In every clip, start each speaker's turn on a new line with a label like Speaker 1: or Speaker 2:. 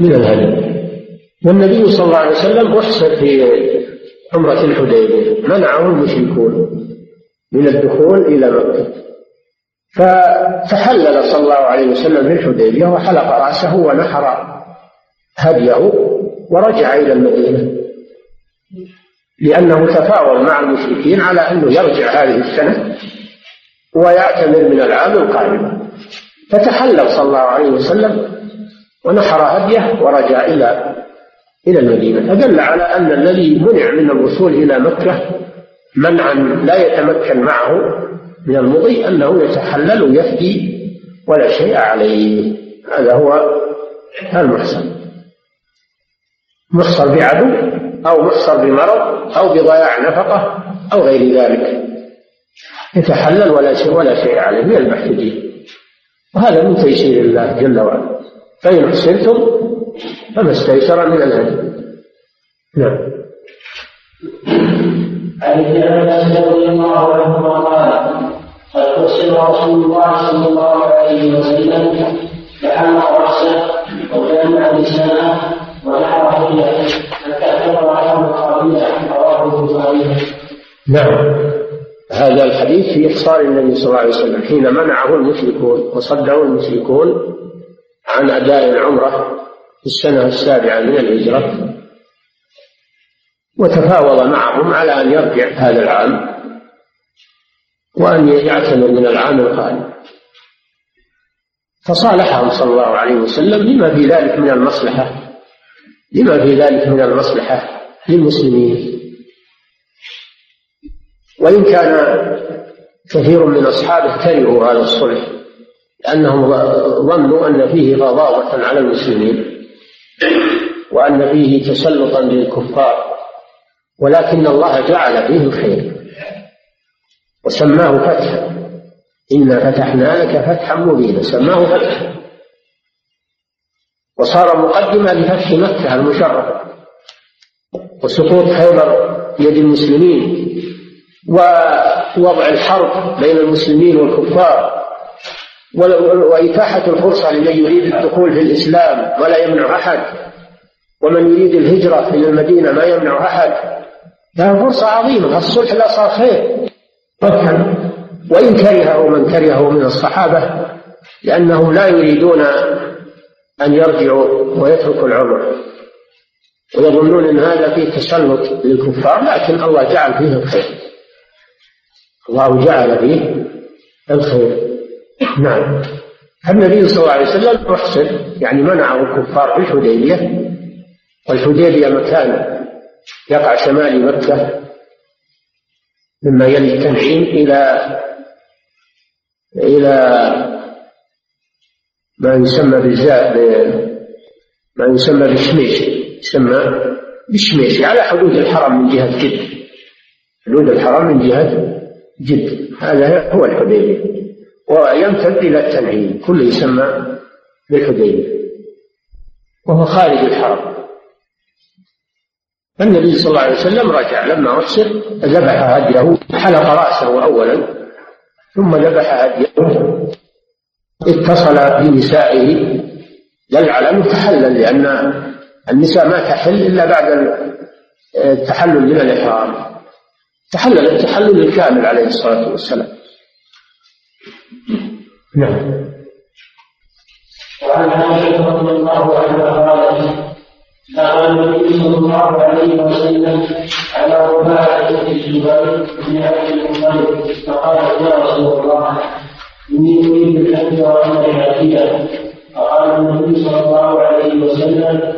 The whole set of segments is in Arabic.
Speaker 1: من الهدي. والنبي صلى الله عليه وسلم أحسن في عمرة الحديبية. منعه المشركون من الدخول إلى مكة. فتحلل صلى الله عليه وسلم في الحديبية وحلق رأسه ونحر هديه ورجع إلى المدينة. لأنه تفاوض مع المشركين على أنه يرجع هذه السنة ويعتمر من العام القادم. فتحلل صلى الله عليه وسلم ونحر هديه ورجع إلى إلى المدينة. فدل على أن الذي منع من الوصول إلى مكة منعا لا يتمكن معه من المضي أنه يتحلل ويفدي ولا شيء عليه. هذا هو المحصن محصر بعدو أو محصر بمرض أو بضياع نفقة أو غير ذلك. يتحلل ولا شيء ولا شيء عليه من البحث وهذا من تيسير الله جل وعلا. فإن أحسنتم فما استيسر من الهدي نعم.
Speaker 2: عن ابن عباس رضي الله عنهما قال قد ارسل رسول الله صلى الله عليه وسلم فحمى راسه وجمع لسانه ونحر هديه حتى كبر له القابله رواه البخاري
Speaker 1: نعم. هذا الحديث في إحصار النبي صلى الله عليه وسلم حين منعه المشركون وصده المشركون عن أداء العمرة في السنة السابعة من الهجرة وتفاوض معهم على أن يرجع هذا العام وأن يعتمر من العام القادم. فصالحهم صلى الله عليه وسلم لما في ذلك من المصلحة لما في ذلك من المصلحة للمسلمين. وإن كان كثير من أصحابه كرهوا هذا الصلح لأنهم ظنوا أن فيه غضاضة على المسلمين وأن فيه تسلطا للكفار ولكن الله جعل فيه الخير وسماه فتحا. إنا فتحنا لك فتحا مبينا سماه فتحا. وصار مقدمة لفتح مكة المشرفة وسقوط خيبر بيد المسلمين ووضع الحرب بين المسلمين والكفار. وإتاحة الفرصة لمن يريد الدخول في الإسلام ولا يمنع أحد. ومن يريد الهجرة إلى المدينة ما يمنع أحد. له فرصة عظيمة. الصلح لا صار خير. وإن كرهه من كرهه من الصحابة لأنهم لا يريدون أن يرجعوا ويتركوا العمر. ويظنون أن هذا فيه تسلط للكفار لكن الله جعل فيه الخير. الله جعل فيه الخير. نعم. النبي صلى الله عليه وسلم محسن يعني منعه الكفار في الحديبية والحديبية مكان يقع شمال مكة مما يلي التنعيم إلى إلى ما يسمى بالزاد ما يسمى بالشميش يسمى بالشميش على حدود الحرم من جهة جد. حدود الحرم من جهة جد. هذا هو الحديبية. ويمتد إلى التنعيم كله يسمى بالحديبية وهو خارج الحرم. النبي صلى الله عليه وسلم رجع لما أحسر ذبح هديه حلق رأسه أولا ثم ذبح هديه اتصل بنسائه. دل على أنه تحلل لأن النساء ما تحل إلا بعد التحلل من الإحرام. تحلل التحلل الكامل عليه الصلاة والسلام. نعم.
Speaker 2: وعن عائشة رضي الله عنها قالت دعا النبي صلى الله عليه وسلم على رباعة الزبير بن عبد المطلب فقال يا رسول الله إني أريد الحج وأنا عتيقة فقال النبي صلى الله عليه وسلم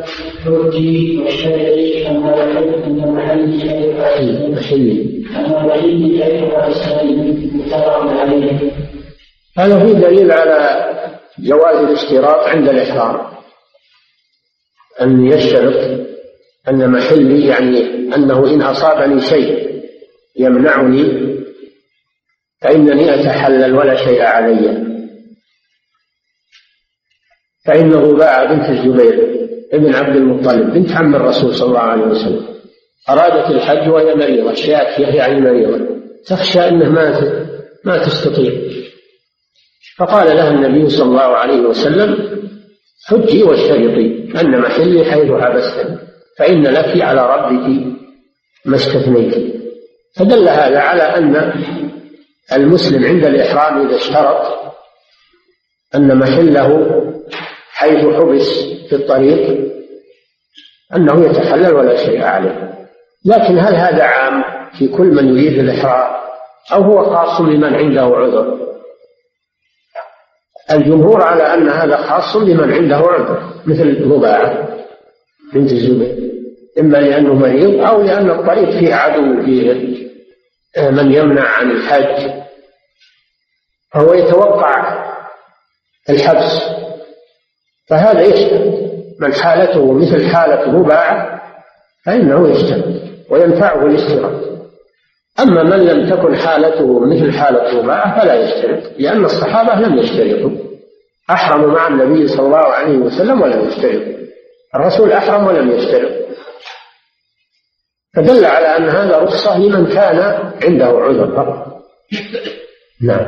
Speaker 2: حجي واشترطي أن أن محلي كيف
Speaker 1: محلي
Speaker 2: أن محلي كيف أستلم متفق عليه.
Speaker 1: هذا فيه دليل على جواز الاشتراط عند الإحرام. أن يشترط أن محلي يعني أنه إن أصابني شيء يمنعني فإنني أتحلل ولا شيء علي. فإنه باع بنت الزبير ابن عبد المطلب بنت عم الرسول صلى الله عليه وسلم. أرادت الحج وهي مريضة شاكية يعني مريضة. تخشى أنه ما ما تستطيع. فقال لها النبي صلى الله عليه وسلم حجي واشترطي أن محلي حيث حبستني فإن لك على ربك ما استثنيت. فدل هذا على أن المسلم عند الإحرام إذا اشترط أن محله حيث حبس في الطريق أنه يتحلل ولا شيء عليه. لكن هل هذا عام في كل من يريد الإحرام؟ أو هو خاص بمن عنده عذر؟ الجمهور على أن هذا خاص بمن عنده عذر مثل رباعة بنت الزبير. إما لأنه مريض أو لأن الطريق فيه عدو فيه من يمنع عن الحج. فهو يتوقع الحبس. فهذا يشتغل من حالته مثل حالة رباعة فإنه يشتغل وينفعه الاشتراك. أما من لم تكن حالته مثل حالة رباعة فلا يشترط لأن الصحابة لم يشترطوا. أحرموا مع النبي صلى الله عليه وسلم ولم يشترطوا. الرسول أحرم ولم يشترط. فدل على أن هذا رخصة لمن كان عنده عذر. فقط نعم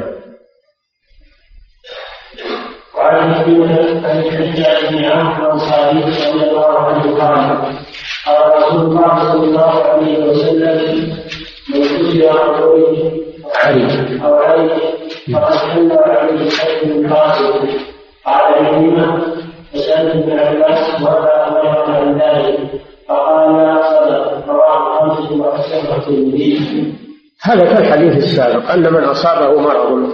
Speaker 2: وعن ابي عن الحجاج بن عمرو رضي الله عنه قال قال رسول الله صلى الله عليه وسلم من كتب عن
Speaker 1: علي
Speaker 2: أو علي فقد حل عليه الحج من قاتل قال عكرمه فسالت ابن عباس وابا امرك عن ذلك فقال صدق رواه خمسه وحسنه الترمذي
Speaker 1: هذا كالحديث السابق أن من أصابه مرض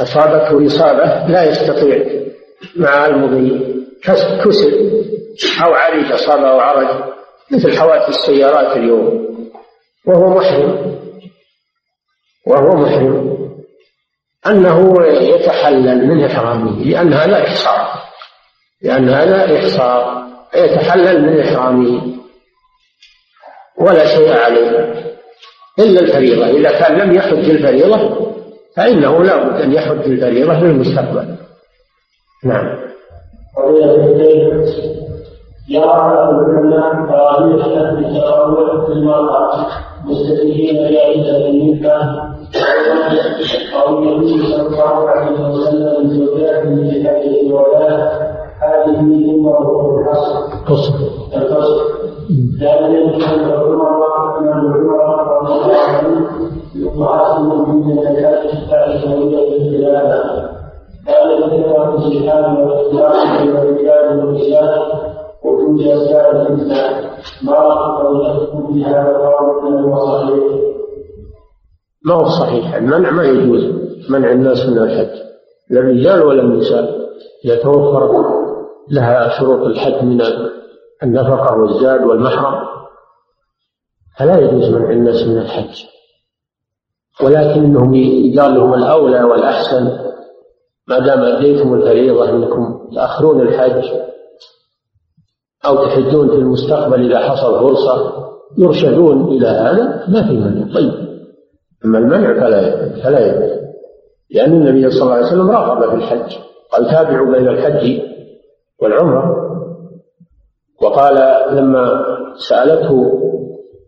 Speaker 1: أصابته إصابة لا يستطيع مع المضي كسر أو عرج أصابه عرج مثل حوادث السيارات اليوم. وهو محرم. وهو محرم. أنه يتحلل من إحرامه لأن هذا إحصار. لأن هذا إحصار. يتحلل من إحرامه. ولا شيء عليه. إلا الفريضة. إذا كان لم يحج الفريضة فإنه لا بد أن يحج الفريضة في المستقبل. نعم.
Speaker 2: يرى أهل العلماء تراويح في المرأة. مستدلين بأدلة منك أو النبي صلى الله عليه وسلم زوجات من حجة الولاء هذه ذمة الحصر
Speaker 1: قصر
Speaker 2: القصر لأن يمكن أن عمر أن عمر رضي الله عنه يقاتل من زكاة الشفاعة الزوجية بالخلافة كان ذكر الجهاد والاختلاف بين الرجال والنساء الإنسان ما
Speaker 1: ما هو صحيح؟ المنع ما يجوز منع الناس من الحج. لا الرجال ولا النساء إذا توفرت لها شروط الحج من النفقة والزاد والمحرم. فلا يجوز منع الناس من الحج. ولكنهم يقال لهم الأولى والأحسن ما دام أديتم الفريضة أنكم تأخرون الحج. أو تحجون في المستقبل إذا حصل فرصة يرشدون إلى هذا ما في منع. طيب. أما المنع فلا فلا يجوز. لأن النبي صلى الله عليه وسلم رغب في الحج. قال تابعوا بين الحج والعمرة. وقال لما سألته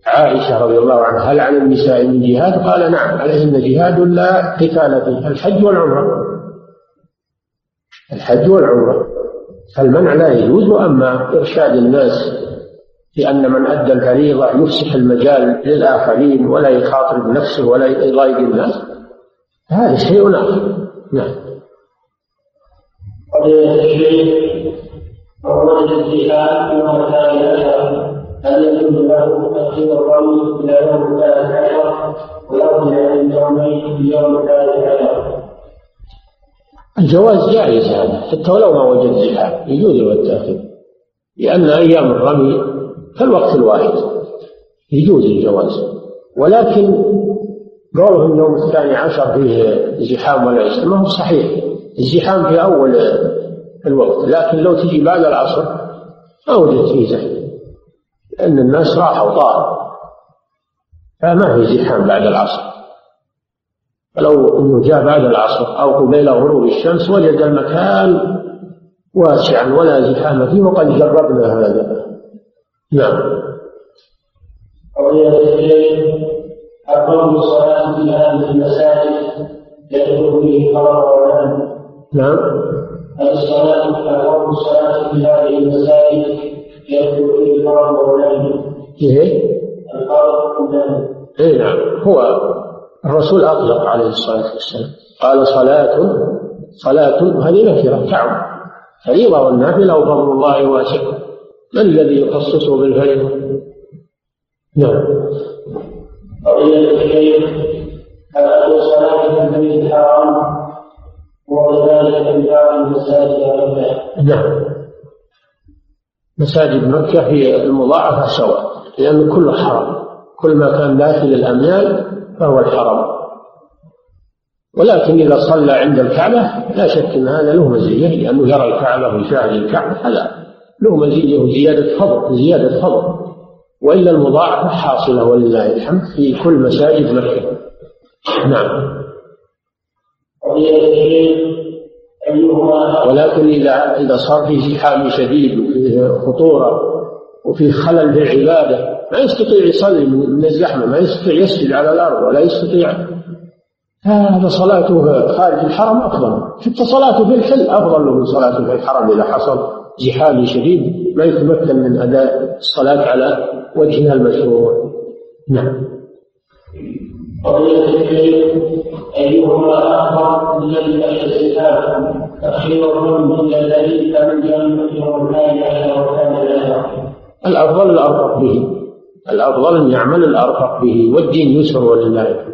Speaker 1: عائشة رضي الله عنها هل على النساء من جهاد؟ قال نعم عليهن جهاد لا قتال فيه الحج والعمرة. الحج والعمرة. فالمنع لا يجوز وأما إرشاد الناس لأن من أدى الفريضة يفسح المجال للآخرين ولا يخاطر بنفسه ولا يضايق الناس؟ هذا شيء آخر. نعم.
Speaker 2: الشيخ وهو الجهاد في مكان الأشهر هل يجوز له تأخير الرمي إلى يوم الثالث عشر ويرجع إلى اليومين في يوم الثالث عشر
Speaker 1: الجواز جائز هذا حتى ولو ما وجد زحام يجوز له التأخير لأن أيام الرمي كالوقت الواحد يجوز الجواز. ولكن قوله اليوم الثاني عشر فيه زحام ولا ما هو صحيح. الزحام في أول الوقت لكن لو تجي بعد العصر ما وجدت فيه زحمة لأن الناس راحوا طاروا فما في زحام بعد العصر. فلو إنه جاء بعد العصر أو قبيل غروب الشمس وجد المكان واسعا ولا زحام فيه وقد جربنا هذا. نعم.
Speaker 2: قضية الليل أقام الصلاة في هذه المساجد يدخل فيه خبر ولم
Speaker 1: نعم.
Speaker 2: الصلاة هل الصلاة في هذه المساجد يدخل فيه الفرض ولا
Speaker 1: إيه؟ الفرض إيه نعم. هو الرسول أطلق عليه الصلاة والسلام. قال صلاة صلاة هذه نكرة تعم فريضة والنافلة وفضل الله واسع. من الذي يخصصه بالفريضة؟ نعم.
Speaker 2: قضية الشيخ هل الصلاة في البيت الحرام وكذلك في بعض المساجد
Speaker 1: نعم. مساجد مكة هي المضاعفة سواء لأن كله حرام. كل ما كان داخل الأميال فهو الحرام. ولكن إذا صلى عند الكعبة لا شك أن هذا له مزية لأنه يرى الكعبة ويشاهد الكعبة هذا له مزية وزيادة فضل زيادة فضل. وإلا المضاعفة حاصلة ولله الحمد في كل مساجد مكة. نعم. ولكن إذا إذا صار في زحام شديد وفيه خطورة وفيه خلل في العبادة ما يستطيع يصلي من الزحمة ما يستطيع يسجد على الأرض ولا يستطيع. هذا صلاته خارج الحرم أفضل. حتى صلاته في الحل أفضل من صلاته في الحرم إذا حصل زحام شديد. ما يتمكن من أداء الصلاة على وجهها المشروع. نعم.
Speaker 2: قضية أيهما أفضل الذي يحدث تأخير من الذي كان جنبه
Speaker 1: الأفضل الأرفق به. الأفضل أن يعمل الأرفق به. والدين يسر ولله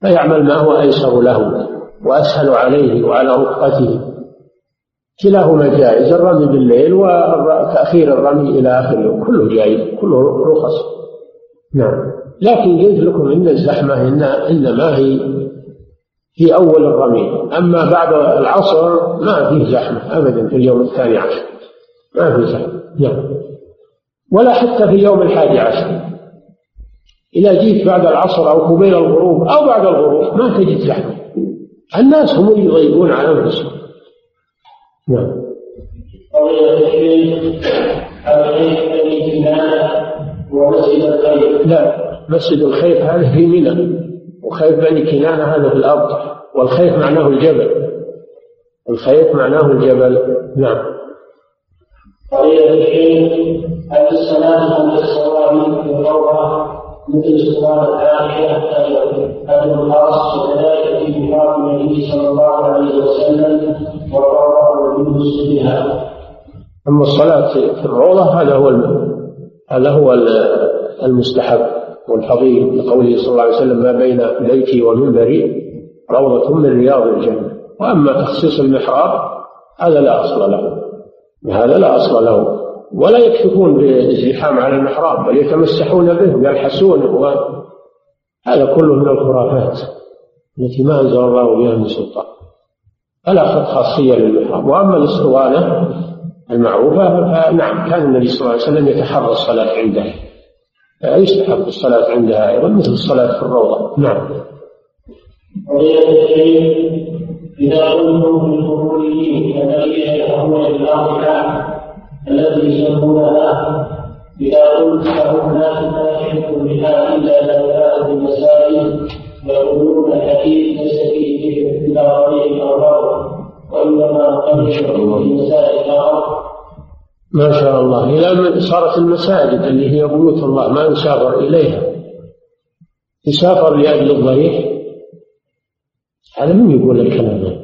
Speaker 1: فيعمل ما هو أيسر له وأسهل عليه وعلى رفقته. كلاهما جائز الرمي بالليل وتأخير الرمي إلى آخر اليوم. كله جائز كله رخص. نعم. لكن قلت لكم إن الزحمة إن إنما هي في أول الرمي. أما بعد العصر ما فيه زحمة أبدا في اليوم الثاني عشر. ما في زحمة. نعم. ولا حتى في اليوم الحادي عشر. إذا جيت بعد العصر أو قبيل الغروب أو بعد الغروب ما تجد زحمة الناس هم اللي يضيقون على أنفسهم نعم. لا مسجد الخيف هذا في منى وخيف بني كنانة هذا في الأرض والخيف معناه الجبل. الخيف معناه الجبل. نعم.
Speaker 2: قضية الشيخ هل الصلاة عند الصواب الروضة مثل صلاة العائشة أجر خاص وكذلك في بحار النبي صلى الله عليه وسلم والروضة بها
Speaker 1: أما الصلاة في الروضة هذا هو هذا هو المستحب والفضيل لقوله صلى الله عليه وسلم ما بين بيتي ومنبري روضة من رياض الجنة. وأما تخصيص المحراب هذا لا أصل له. هذا لا أصل له. ولا يكشفون بالإزدحام على المحراب بل يتمسحون به ويلحسونه هذا كله من الخرافات التي ما أنزل الله بها من سلطان. فلا خاصية للمحراب. وأما الاسطوانة المعروفة فنعم كان النبي صلى الله عليه وسلم يتحرى الصلاة عنده. يستحب الصلاة عندها أيضا مثل الصلاة في الروضة. نعم.
Speaker 2: إذا قلتم في القبوريين الذين يدعون بالأرض التي يسمونها إذا قلت فهم لا تنافعكم بها إلا لا في المساجد يقولون الحديث ليس فيه ذكر إلا طريق أو وإنما قد في مسائل الأرض.
Speaker 1: ما شاء الله. إلى صارت المساجد اللي هي بيوت الله ما يسافر إليها. يسافر لأجل الضريح. هذا من يقول الكلام هذا؟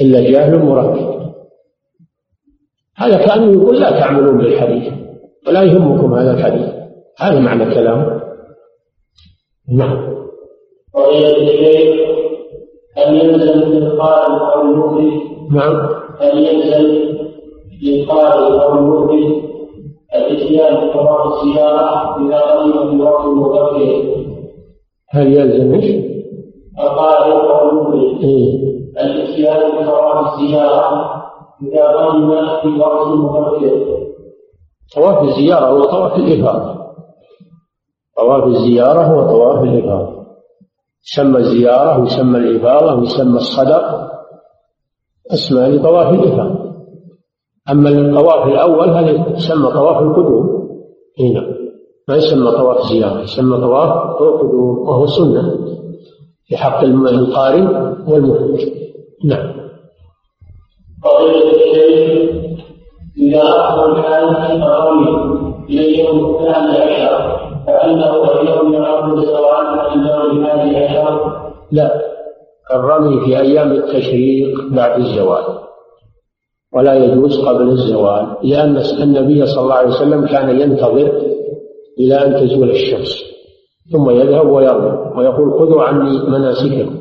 Speaker 1: إلا جاهل مركب. هذا كأنه يقول لا تعملون بالحديث ولا يهمكم هذا الحديث. هذا معنى كلامه نعم.
Speaker 2: هل يلزم القائل أو المؤمن؟
Speaker 1: نعم.
Speaker 2: هل يلزم للقارئ أو المؤمن الاتيان بقراءة السيارة إذا قدم في وقت مبكر؟
Speaker 1: هل يلزم
Speaker 2: إيش؟ المؤمن
Speaker 1: إيه؟
Speaker 2: الاتيان بقراءة السيارة اذا قدم في وقت مبكر
Speaker 1: طواف الزيارة هو طواف الإفاضة طواف الزيارة هو طواف الإفاضة يسمى الزيارة ويسمى الإفاضة ويسمى الصدق. أسماء لطواف الإفاضة أما الطواف الأول هذا يسمى طواف القدوم. هنا ما يسمى طواف زيارة يسمى طواف القدوم وهو سنة. في حق القارن والمفرد نعم.
Speaker 2: فضيلة الشيخ إذا أخذ الحال الرمي إلى اليوم الثاني عشر فأنه اليوم يعرض الزوال عند هذه عشر
Speaker 1: لا. الرمي في أيام التشريق بعد الزوال. ولا يجوز قبل الزوال لأن النبي صلى الله عليه وسلم كان ينتظر إلى أن تزول الشمس. ثم يذهب ويرمي ويقول خذوا عني مناسككم.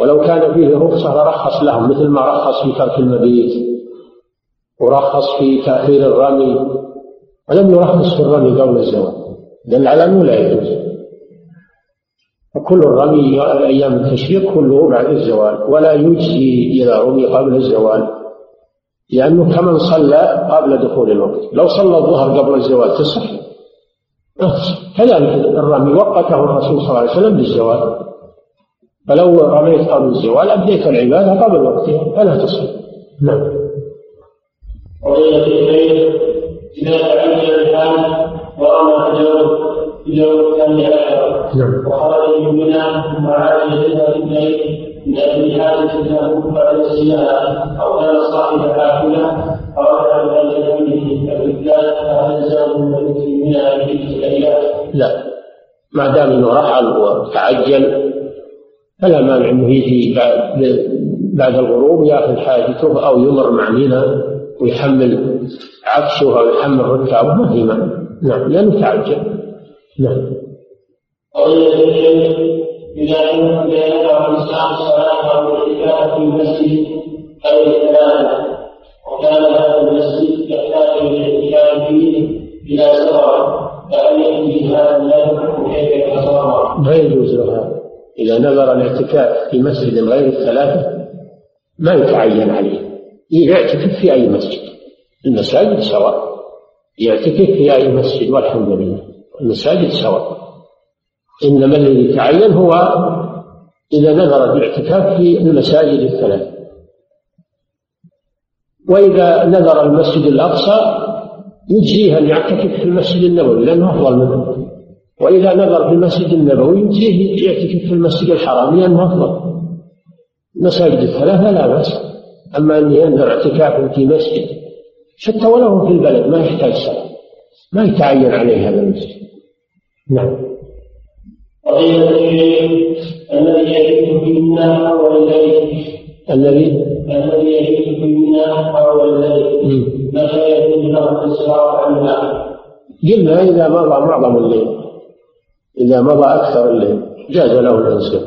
Speaker 1: ولو كان فيه رخصة لرخص لهم مثل ما رخص في ترك المبيت ورخص في تأخير الرمي. ولم يرخص في الرمي قبل الزواج. دل على أنه لا يجوز. وكل الرمي أيام التشريق كله بعد الزوال ولا يجزي إذا رمي قبل الزوال لأنه كمن صلى قبل دخول الوقت. لو صلى الظهر قبل الزوال تصح كذلك الرمي وقته الرسول صلى الله عليه وسلم بالزوال. فلو رميت قبل الزوال أديت العبادة قبل وقتها فلا تصح نعم.
Speaker 2: قضية الشيخ إذا تعجل الحال ورمى تجاوز تجاوز عشر نعم. وخرج من منى ثم عاد الليل أجل حاجة له الصيام أو كان صاحب حافلة أراد أن يجد الرجال فهل يزال من الأيام؟
Speaker 1: لا. ما دام إنه رحل وتعجل فلا مانع إنه يجي بعد بعد الغروب يأخذ حاجته أو يمر مع مينا ويحمل عفشه أو يحمل ركابه ما في مانع. نعم لأنه تعجل. نعم.
Speaker 2: إذا كان يدع الإنسان الصلاة أو الاعتكاف في المسجد أو الثلاثة وكان هذا المسجد يحتاج الاعتكاف فيه إلى سفر فهل يأتي هذا النذر وكيف يتصرف؟
Speaker 1: ما يجوز له هذا. إذا نذر الاعتكاف في مسجد غير الثلاثة ما يتعين عليه. يعتكف في أي مسجد. المساجد سواء. يعتكف في أي مسجد والحمد لله. المساجد سواء. إنما الذي يتعين هو إذا نذر الاعتكاف في المساجد الثلاث. وإذا نذر المسجد الأقصى يجزيه أن يعتكف في المسجد النبوي لأنه أفضل منه. وإذا نذر في المسجد النبوي يجزيه يعتكف في المسجد الحرام لأنه أفضل. المساجد الثلاثة لا بأس. أما أن ينذر اعتكاف في مسجد حتى ولو في البلد ما يحتاج صلاة ما يتعين عليه هذا المسجد. نعم.
Speaker 2: فضيلة الشيخ الذي النار أول الليل
Speaker 1: الذي
Speaker 2: الذي يجد في النار أول الليل متى يجوز له الإسراف عنها؟
Speaker 1: قلنا إذا مضى معظم الليل إذا مضى أكثر الليل جاز له الإنسان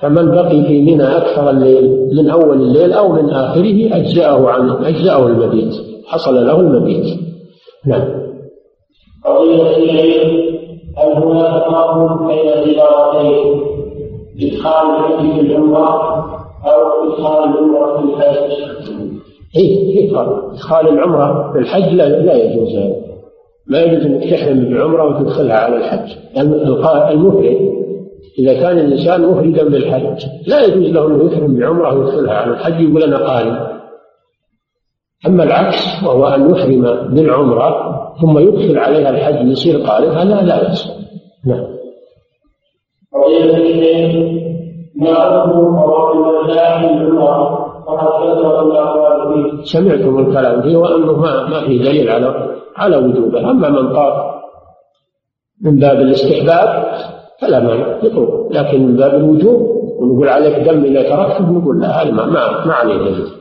Speaker 1: فمن بقي في منى أكثر الليل من أول الليل أو من آخره أجزأه عنه أجزأه المبيت حصل له المبيت نعم
Speaker 2: قضية الليل هل هناك فرق بين العبارتين إدخال الحج في العمرة أو إدخال العمرة في الحج؟
Speaker 1: إيه في فرق إدخال العمرة في الحج لا, لا يجوز. هذا ما يجوز أنك تحرم بالعمرة وتدخلها على الحج. المفرد إذا كان الإنسان مفردا بالحج لا يجوز له أنه يحرم بعمرة ويدخلها على الحج يقول أنا قارن. أما العكس وهو أن يحرم بالعمرة ثم يدخل عليها الحج يصير قارئ هذا لا بأس. نعم.
Speaker 2: فضيلة الشيخ
Speaker 1: سمعتم الكلام فيه وأنه ما ما في دليل على على وجوبه. أما من طاف من باب الاستحباب فلا مانع يطوف. لكن من باب الوجوب ونقول عليك دم إذا تركته نقول لا هذا ما ما عليه دليل.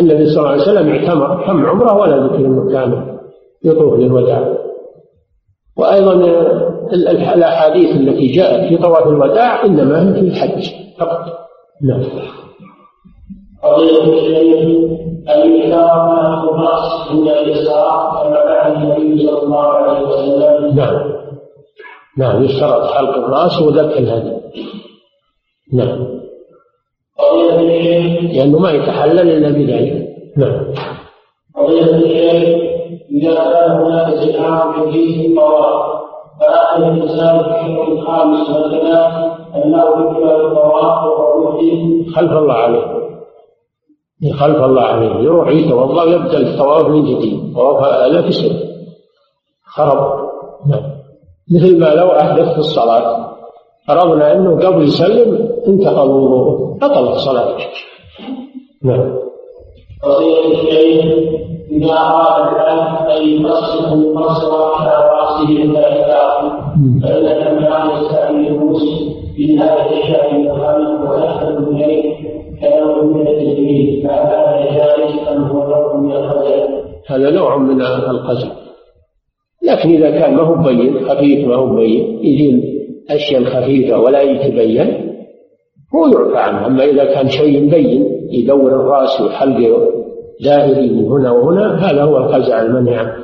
Speaker 1: النبي صلى الله عليه وسلم اعتمر كم عمره ولا ذكر انه كان يطوف للوداع. وأيضا الأحاديث التي جاءت في طواف الوداع إنما هي في الحج فقط. نعم.
Speaker 2: قضية الشيخ الإشارة الرأس عند الإسراء كما فعل النبي صلى الله عليه وسلم.
Speaker 1: نعم. نعم يشترط حلق الرأس وذبح الهدي. نعم. لأنه ما يتحلل إلا بذلك. نعم.
Speaker 2: قضية الشيخ إذا كان هناك زحام فيه الطواف فأخذ الإنسان الشهر الخامس مثلا أنه الطواف وهو
Speaker 1: خلف الله عليه. خلف الله عليه. يروح يتوضأ ويبدا الطواف من جديد. طواف لا سنه خرب. نعم. مثل ما لو احدث في الصلاة. فرضنا أنه قبل يسلم انتقل وضوءه. بطلت صلاته نعم.
Speaker 2: فضيلة الشيخ إذا أراد العبد أن يقصر يقصر على رأسه الثالثات فإن كما يستعمل المسلم هذا الشأن الخلق ويحفظ إليه كلام من التجريد فهذا جائز أم هو نوع من
Speaker 1: هذا نوع من القزم لكن إذا كان ما هو بين خفيف ما هو بين يزيل أشياء خفيفة ولا يتبين هو يعفى عنه أما إذا كان شيء مبين يدور الرأس وحلقه دائري من هنا وهنا هذا هو القزع المنهي عنه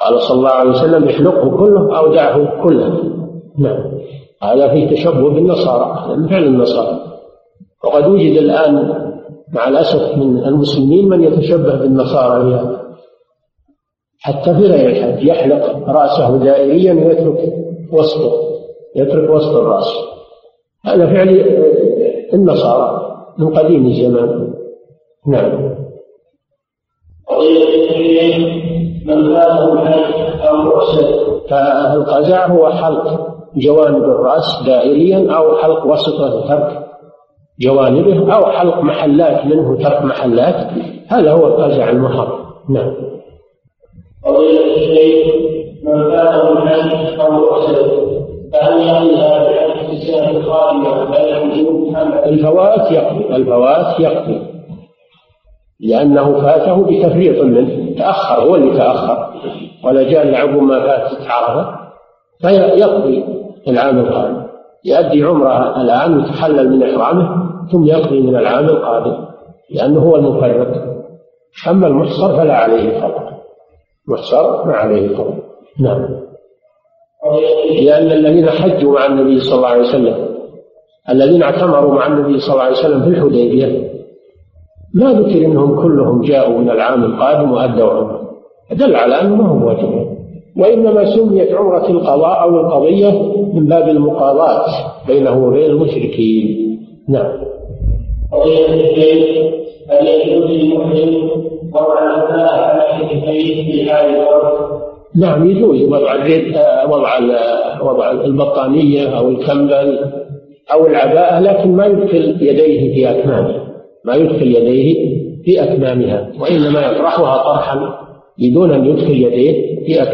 Speaker 1: قال صلى الله عليه وسلم احلقه كله أو دعه كله. نعم. هذا فيه تشبه بالنصارى هذا من فعل النصارى. وقد وجد الآن مع الأسف من المسلمين من يتشبه بالنصارى حتى في غير يحلق رأسه دائريا ويترك وسطه. يترك وسط الرأس. هذا فعل النصارى من قديم الزمان. نعم.
Speaker 2: من أو
Speaker 1: فالقزع هو حلق جوانب الرأس دائريا أو حلق وسطه ترك جوانبه أو حلق محلات منه ترك محلات. هذا هو القزع المحرم. نعم.
Speaker 2: فضيلة الشيخ من فاته الحج أو رؤسه
Speaker 1: الفوات الفوات يقضي لأنه فاته بتفريط منه. تأخر هو اللي تأخر. ولا جاء لعقب ما فاتت عرفة. فيقضي العام القادم. يؤدي عمره الآن ويتحلل من إحرامه ثم يقضي من العام القادم. لأنه هو المفرط. أما المحصر فلا عليه فضل. محصر ما عليه فضل. نعم. لأن الذين حجوا مع النبي صلى الله عليه وسلم الذين اعتمروا مع النبي صلى الله عليه وسلم في الحديبية ما ذكر إنهم كلهم جاءوا من العام القادم وأدوا عمرة. دل على أنه ما هو واجب. وإنما سميت عمرة القضاء أو القضية من باب المقاضاة بينه وبين المشركين. نعم.
Speaker 2: قضية الشيخ هل يجوز للمحرم وضع الغذاء على كتفيه في حال الوقت
Speaker 1: نعم يجوز وضع وضع وضع البطانية أو الكمبل أو العباءة لكن ما يدخل يديه في اكمامها ما يدخل يديه في أكمامها وإنما يطرحها طرحا بدون أن يدخل يديه في أكمامها